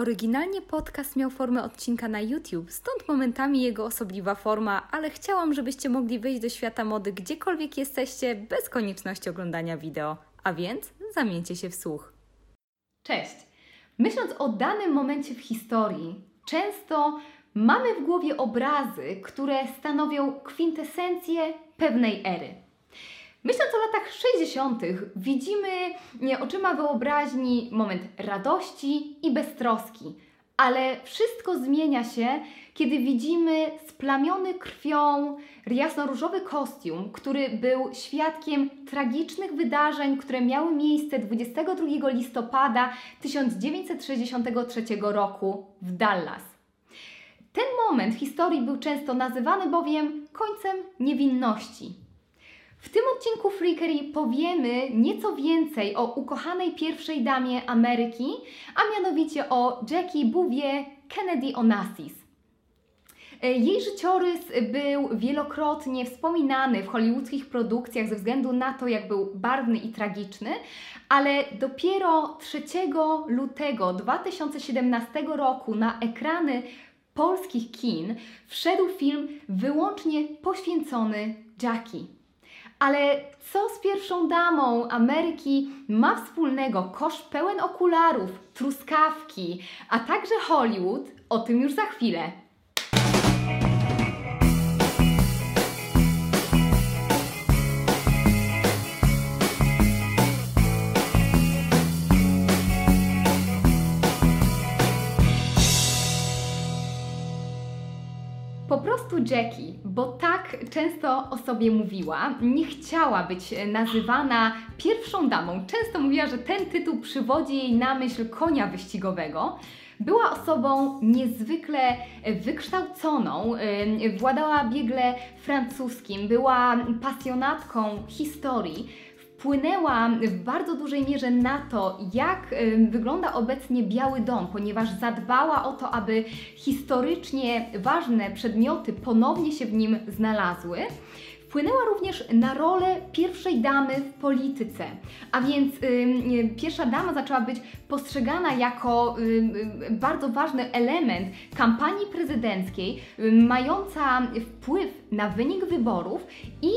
Oryginalnie podcast miał formę odcinka na YouTube, stąd momentami jego osobliwa forma, ale chciałam, żebyście mogli wyjść do świata mody gdziekolwiek jesteście, bez konieczności oglądania wideo. A więc zamieńcie się w słuch. Cześć! Myśląc o danym momencie w historii, często mamy w głowie obrazy, które stanowią kwintesencję pewnej ery. Myśląc o latach 60., widzimy oczyma wyobraźni moment radości i beztroski, ale wszystko zmienia się, kiedy widzimy splamiony krwią jasno-różowy kostium, który był świadkiem tragicznych wydarzeń, które miały miejsce 22 listopada 1963 roku w Dallas. Ten moment w historii był często nazywany bowiem końcem niewinności. W tym odcinku Freakery powiemy nieco więcej o ukochanej pierwszej damie Ameryki, a mianowicie o Jackie Bouvier Kennedy Onassis. Jej życiorys był wielokrotnie wspominany w hollywoodzkich produkcjach ze względu na to, jak był barwny i tragiczny, ale dopiero 3 lutego 2017 roku na ekrany polskich kin wszedł film wyłącznie poświęcony Jackie. Ale co z pierwszą damą Ameryki ma wspólnego kosz pełen okularów, truskawki, a także Hollywood? O tym już za chwilę. Po prostu Jackie, bo tak często o sobie mówiła, nie chciała być nazywana pierwszą damą. Często mówiła, że ten tytuł przywodzi jej na myśl konia wyścigowego. Była osobą niezwykle wykształconą, władała biegle francuskim, była pasjonatką historii wpłynęła w bardzo dużej mierze na to, jak wygląda obecnie Biały Dom, ponieważ zadbała o to, aby historycznie ważne przedmioty ponownie się w nim znalazły. Wpłynęła również na rolę pierwszej damy w polityce, a więc y, pierwsza dama zaczęła być postrzegana jako y, bardzo ważny element kampanii prezydenckiej, y, mająca wpływ na wynik wyborów i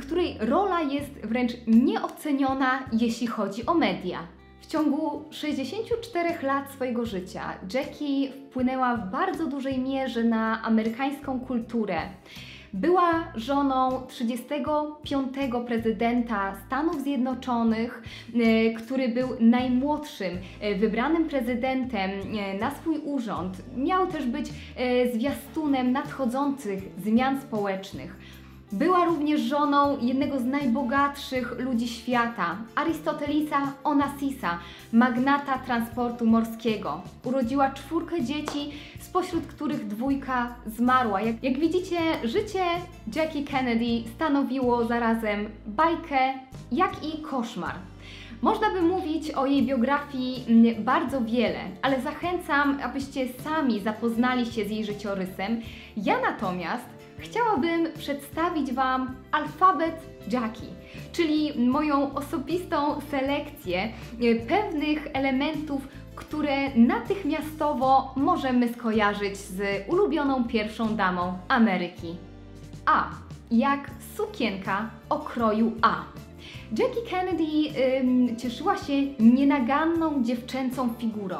której rola jest wręcz nieoceniona, jeśli chodzi o media. W ciągu 64 lat swojego życia Jackie wpłynęła w bardzo dużej mierze na amerykańską kulturę. Była żoną 35. prezydenta Stanów Zjednoczonych, e, który był najmłodszym e, wybranym prezydentem e, na swój urząd. Miał też być zwiastunem nadchodzących zmian społecznych. Była również żoną jednego z najbogatszych ludzi świata, Arystotelisa Onassisa, magnata transportu morskiego. Urodziła czwórkę dzieci, spośród których dwójka zmarła. Jak, jak widzicie, życie Jackie Kennedy stanowiło zarazem bajkę, jak i koszmar. Można by mówić o jej biografii mm, bardzo wiele, ale zachęcam, abyście sami zapoznali się z jej życiorysem. Ja natomiast chciałabym przedstawić Wam alfabet Jackie, czyli moją osobistą selekcję e, pewnych elementów, które natychmiastowo możemy skojarzyć z ulubioną pierwszą damą Ameryki. A jak sukienka o kroju A. Jackie Kennedy ym, cieszyła się nienaganną dziewczęcą figurą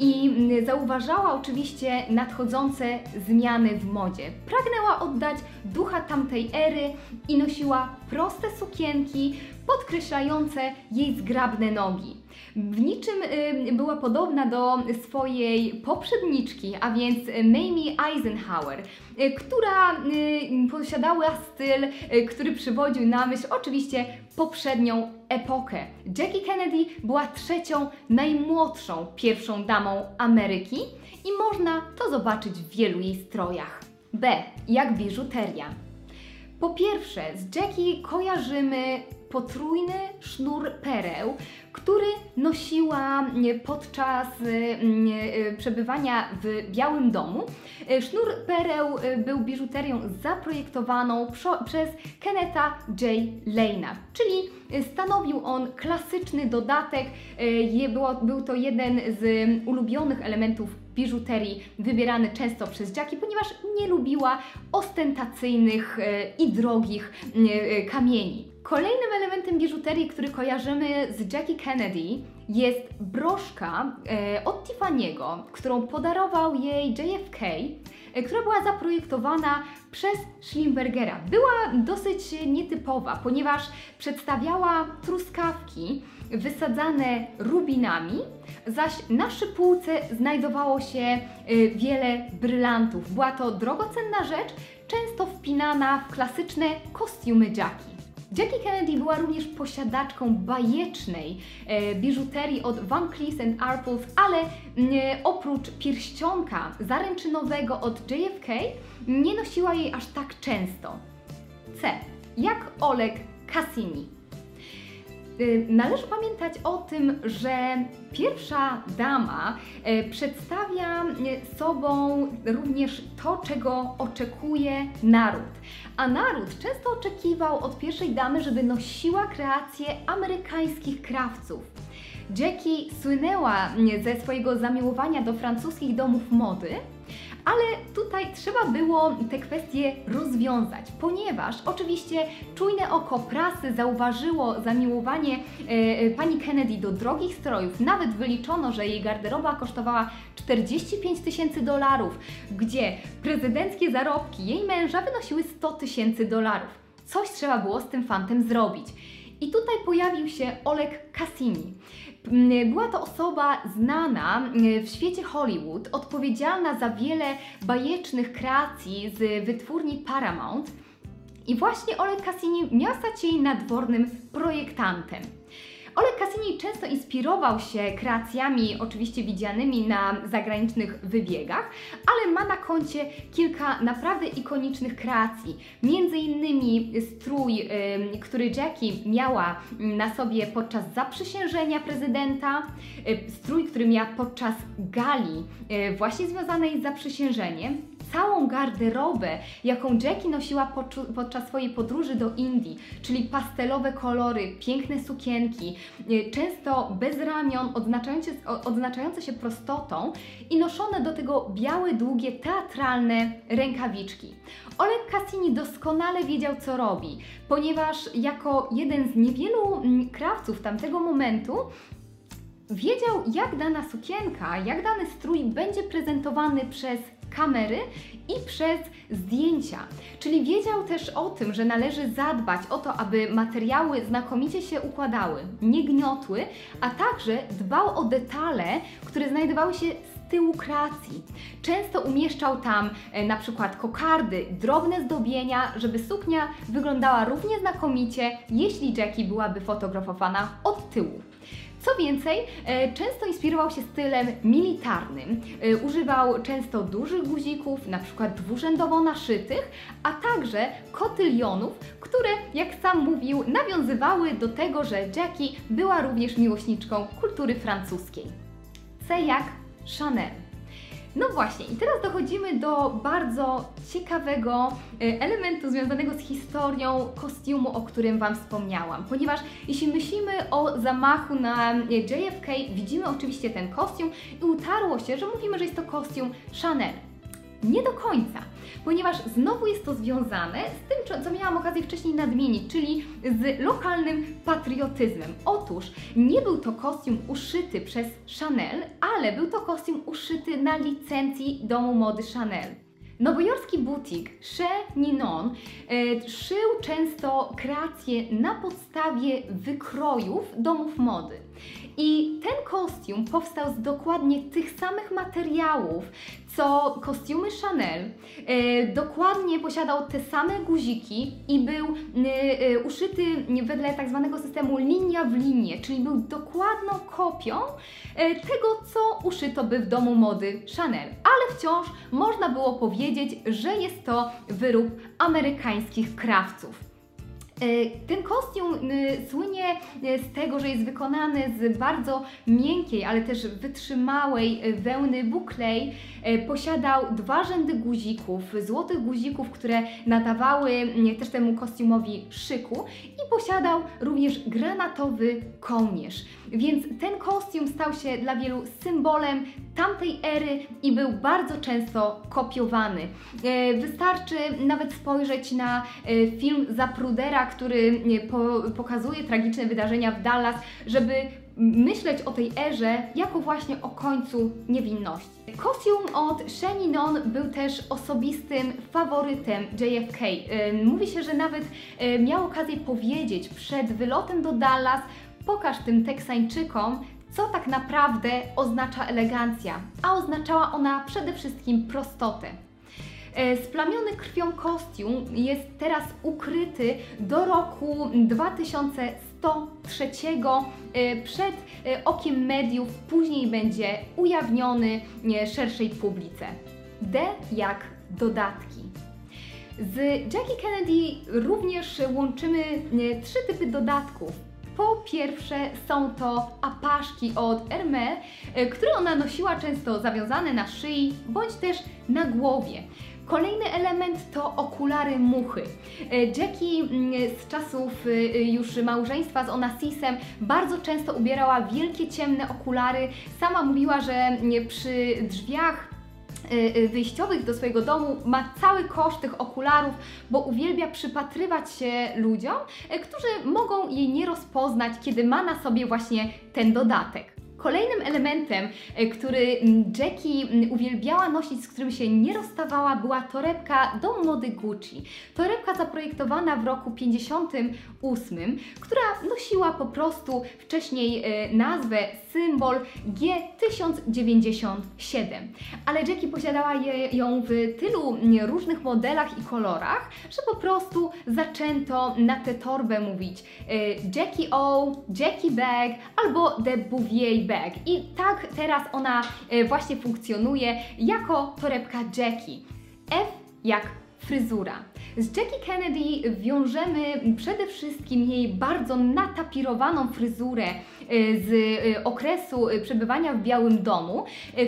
i zauważała oczywiście nadchodzące zmiany w modzie. Pragnęła oddać ducha tamtej ery i nosiła proste sukienki podkreślające jej zgrabne nogi. W niczym y, była podobna do swojej poprzedniczki, a więc Mamie Eisenhower, y, która y, posiadała styl, który przywodził na myśl oczywiście poprzednią epokę. Jackie Kennedy była trzecią najmłodszą pierwszą damą Ameryki i można to zobaczyć w wielu jej strojach. B. Jak biżuteria. Po pierwsze, z Jackie kojarzymy potrójny sznur pereł, który nosiła podczas przebywania w Białym Domu. Sznur pereł był biżuterią zaprojektowaną przez Kenneta J. Lane'a, czyli stanowił on klasyczny dodatek. Był to jeden z ulubionych elementów biżuterii wybierany często przez Jackie, ponieważ nie lubiła ostentacyjnych i drogich kamieni. Kolejnym elementem biżuterii, który kojarzymy z Jackie Kennedy jest broszka e, od Tiffany'ego, którą podarował jej JFK, e, która była zaprojektowana przez Schlimbergera. Była dosyć nietypowa, ponieważ przedstawiała truskawki wysadzane rubinami, zaś na szypułce znajdowało się e, wiele brylantów. Była to drogocenna rzecz, często wpinana w klasyczne kostiumy Jackie. Jackie Kennedy była również posiadaczką bajecznej e, biżuterii od Van Cleef Arpels, ale oprócz pierścionka zaręczynowego od JFK nie nosiła jej aż tak często. C. Jak Oleg Cassini. Y, należy pamiętać o tym, że pierwsza dama y, przedstawia y, sobą również to, czego oczekuje naród. A naród często oczekiwał od pierwszej damy, żeby nosiła kreacje amerykańskich krawców. Jackie słynęła ze swojego zamiłowania do francuskich domów mody, ale tutaj trzeba było te kwestie rozwiązać, ponieważ oczywiście czujne oko prasy zauważyło zamiłowanie e, e, pani Kennedy do drogich strojów. Nawet wyliczono, że jej garderoba kosztowała 45 tysięcy dolarów, gdzie prezydenckie zarobki jej męża wynosiły 100 tysięcy dolarów. Coś trzeba było z tym fantem zrobić. I tutaj pojawił się Oleg Cassini. Była to osoba znana w świecie Hollywood, odpowiedzialna za wiele bajecznych kreacji z wytwórni Paramount. I właśnie Oleg Cassini miał stać jej nadwornym projektantem. Oleg Cassini często inspirował się kreacjami, oczywiście widzianymi na zagranicznych wybiegach, ale ma na koncie kilka naprawdę ikonicznych kreacji. Między innymi strój, który Jackie miała na sobie podczas zaprzysiężenia prezydenta, strój, który miała podczas gali y, właśnie związanej z zaprzysiężeniem, całą garderobę, jaką Jackie nosiła podczas swojej podróży do Indii, czyli pastelowe kolory, piękne sukienki, y, często bez ramion, odznaczające, odznaczające się prostotą i noszone do tego białe, długie, teatralne rękawiczki. Oleg Cassini doskonale wiedział, co robi, ponieważ jako jeden z niewielu mm, krawców tamtego momentu wiedział, jak dana sukienka, jak dany strój będzie prezentowany przez kamery i przez zdjęcia. Czyli wiedział też o tym, że należy zadbać o to, aby materiały znakomicie się układały, nie gniotły, a także dbał o detale, które znajdowały się z tyłu kreacji. Często umieszczał tam e, na przykład kokardy, drobne zdobienia, żeby suknia wyglądała równie znakomicie, jeśli Jackie byłaby fotografowana od tyłu. Co więcej, e, często inspirował się stylem militarnym. E, używał często dużych guzików, na przykład dwurzędowo naszytych, a także kotylionów, które, jak sam mówił, nawiązywały do tego, że Jackie była również miłośniczką kultury francuskiej. C jak Chanel. No właśnie, i teraz dochodzimy do bardzo ciekawego e, elementu związanego z historią kostiumu, o którym Wam wspomniałam. Ponieważ jeśli myślimy o zamachu na e, JFK, widzimy oczywiście ten kostium i utarło się, że mówimy, że jest to kostium Chanel. Nie do końca, ponieważ znowu jest to związane z tym, co miałam okazję wcześniej nadmienić, czyli z lokalnym patriotyzmem. Otóż nie był to kostium uszyty przez Chanel, ale był to kostium uszyty na licencji domu mody Chanel. Nowojorski butik Chez Ninon e, szył często kreacje na podstawie wykrojów domów mody. I ten kostium powstał z dokładnie tych samych materiałów, co kostiumy Chanel. E, dokładnie posiadał te same guziki i był e, e, uszyty wedle tak zwanego systemu linia w linię, czyli był dokładną kopią tego, co uszyto by w domu mody Chanel. Ale wciąż można było powiedzieć, że jest to wyrób amerykańskich krawców. E, ten kostium słynie e, z tego, że jest wykonany z bardzo miękkiej, ale też wytrzymałej e, wełny buklej. Posiadał dwa rzędy guzików, złotych guzików, które nadawały też temu kostiumowi szyku i posiadał również granatowy kołnierz. Więc ten kostium stał się dla wielu symbolem tamtej ery i był bardzo często kopiowany. Wystarczy nawet spojrzeć na film Zaprudera, który pokazuje tragiczne wydarzenia w Dallas, żeby myśleć o tej erze jako właśnie o końcu niewinności. Kostium od Sheninon był też osobistym faworytem JFK. Mówi się, że nawet miał okazję powiedzieć przed wylotem do Dallas pokaż tym Teksańczykom, co tak naprawdę oznacza elegancja, a oznaczała ona przede wszystkim prostotę. E, splamiony krwią kostium jest teraz ukryty do roku 2103 e, przed e, okiem mediów, później będzie ujawniony szerszej publice. D jak dodatki. Z Jackie Kennedy również łączymy trzy typy dodatków. Po pierwsze są to apaszki od Hermès, które ona nosiła często zawiązane na szyi bądź też na głowie. Kolejny element to okulary muchy. E, Jackie mm, z czasów y, już małżeństwa z Onassisem bardzo często ubierała wielkie ciemne okulary. Sama mówiła, że mm, przy drzwiach wyjściowych do swojego domu ma cały koszt tych okularów, bo uwielbia przypatrywać się ludziom, e, którzy mogą jej nie rozpoznać, kiedy ma na sobie właśnie ten dodatek. Kolejnym elementem, e, który Jackie uwielbiała nosić, z którym się nie rozstawała, była torebka do mody Gucci. Torebka zaprojektowana w roku 58, która nosiła po prostu wcześniej e, nazwę, symbol G1097. Ale Jackie posiadała ją w tylu różnych modelach i kolorach, że po prostu zaczęto na tę torbę mówić e, Jackie O, Jackie Bag albo The Bouvier bag. I tak teraz ona e, właśnie funkcjonuje jako torebka Jackie. F jak fryzura. Z Jackie Kennedy wiążemy przede wszystkim jej bardzo natapirowaną fryzurę e, z e, okresu przebywania w Białym Domu.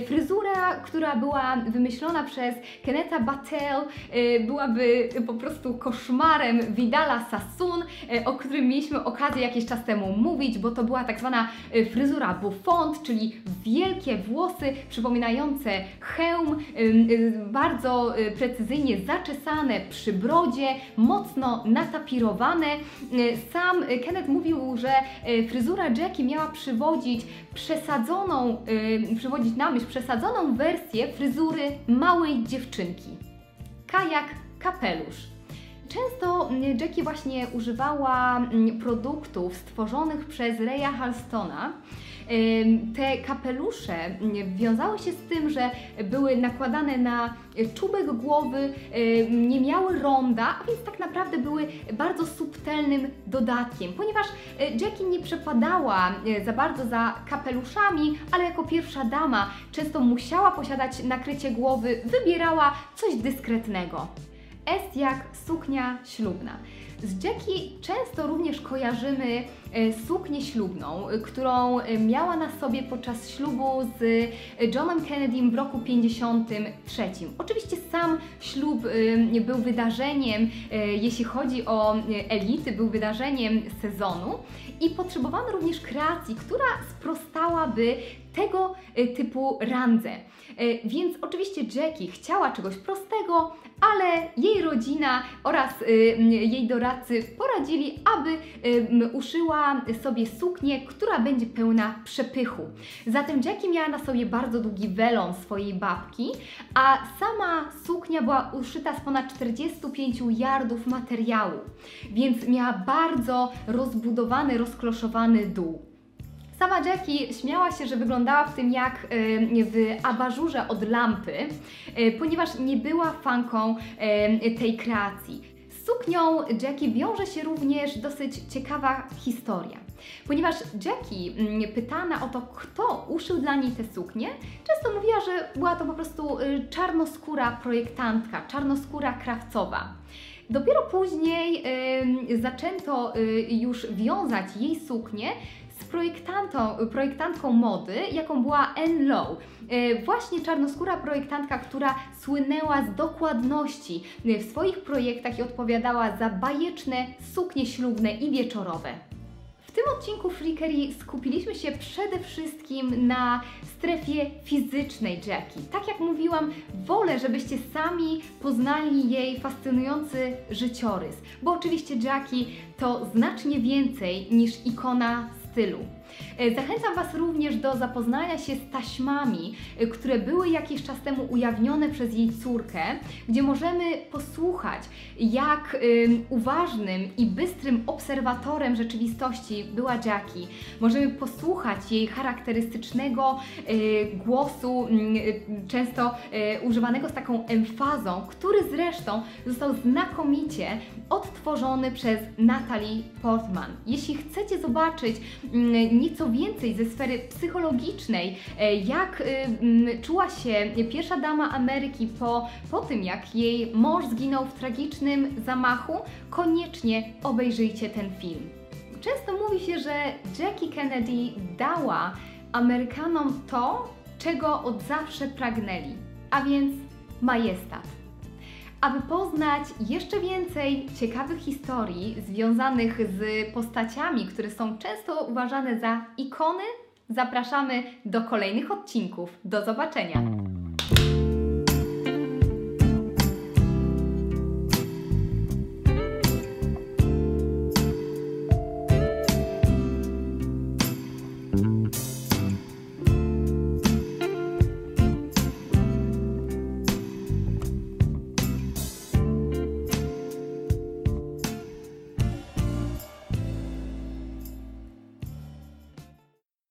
Fryzura, która była wymyślona przez Kenneta Battelle, byłaby po prostu koszmarem Vidala Sassoon, o którym mieliśmy okazję jakiś czas temu mówić, bo to była tak zwana fryzura bouffant, czyli wielkie włosy przypominające hełm, bardzo precyzyjnie zaczesane przy brodzie, mocno natapirowane. Sam Kenneth mówił, że e, fryzura Jackie miała przywodzić przesadzoną, e, przywodzić na myśl przesadzoną wersję fryzury małej dziewczynki. Kajak, kapelusz. Często Jackie właśnie używała produktów stworzonych przez Reya Halstona, te kapelusze wiązały się z tym, że były nakładane na czubek głowy, nie miały ronda, a więc tak naprawdę były bardzo subtelnym dodatkiem, ponieważ e, Jackie nie przepadała e, za bardzo za kapeluszami, ale jako pierwsza dama często musiała posiadać nakrycie głowy, wybierała coś dyskretnego. S jak suknia ślubna. Z Jackie często również kojarzymy e, suknię ślubną, którą e, miała na sobie podczas ślubu z Johnem Kennedym w roku 53. Oczywiście sam ślub e, był wydarzeniem, jeśli chodzi o elity, był wydarzeniem sezonu i potrzebowano również kreacji, która sprostałaby tego typu randze. Więc oczywiście Jackie chciała czegoś prostego, ale jej rodzina oraz jej doradcy poradzili, aby uszyła sobie suknię, która będzie pełna przepychu. Zatem Jackie miała na sobie bardzo długi welon swojej babki, a sama suknia była uszyta z ponad 45 yardów materiału, więc miała bardzo rozbudowany, rozkloszowany dół. Sama Jackie śmiała się, że wyglądała w tym jak w abażurze od lampy, e, ponieważ nie była fanką tej kreacji. Z suknią Jackie wiąże się również dosyć ciekawa historia. Ponieważ Jackie mm, pytana o to, kto uszył dla niej te suknie, często mówiła, że była to po prostu y, czarnoskóra projektantka, czarnoskóra krawcowa. Dopiero później y, zaczęto y, już wiązać jej suknię projektantą, projektantką mody, jaką była Anne Lowe. Y, właśnie czarnoskóra projektantka, która słynęła z dokładności y, w swoich projektach i odpowiadała za bajeczne suknie ślubne i wieczorowe. W tym odcinku Flickery skupiliśmy się przede wszystkim na strefie fizycznej Jackie. Tak jak mówiłam, wolę, żebyście sami poznali jej fascynujący życiorys, bo oczywiście Jackie to znacznie więcej niż ikona stylu. E, zachęcam Was również do zapoznania się z taśmami, e, które były jakiś czas temu ujawnione przez jej córkę, gdzie możemy posłuchać, jak uważnym i bystrym obserwatorem rzeczywistości była Jackie. Możemy posłuchać jej charakterystycznego e, głosu, często używanego z taką emfazą, który zresztą został znakomicie odtworzony przez Natalie Portman. Jeśli chcecie zobaczyć nieco więcej ze sfery psychologicznej, e, jak y, czuła się pierwsza dama Ameryki po, po tym, jak jej mąż zginął w tragicznym zamachu, koniecznie obejrzyjcie ten film. Często mówi się, że Jackie Kennedy dała Amerykanom to, czego od zawsze pragnęli, a więc majestat. Aby poznać jeszcze więcej ciekawych historii związanych z postaciami, które są często uważane za ikony, zapraszamy do kolejnych odcinków. Do zobaczenia!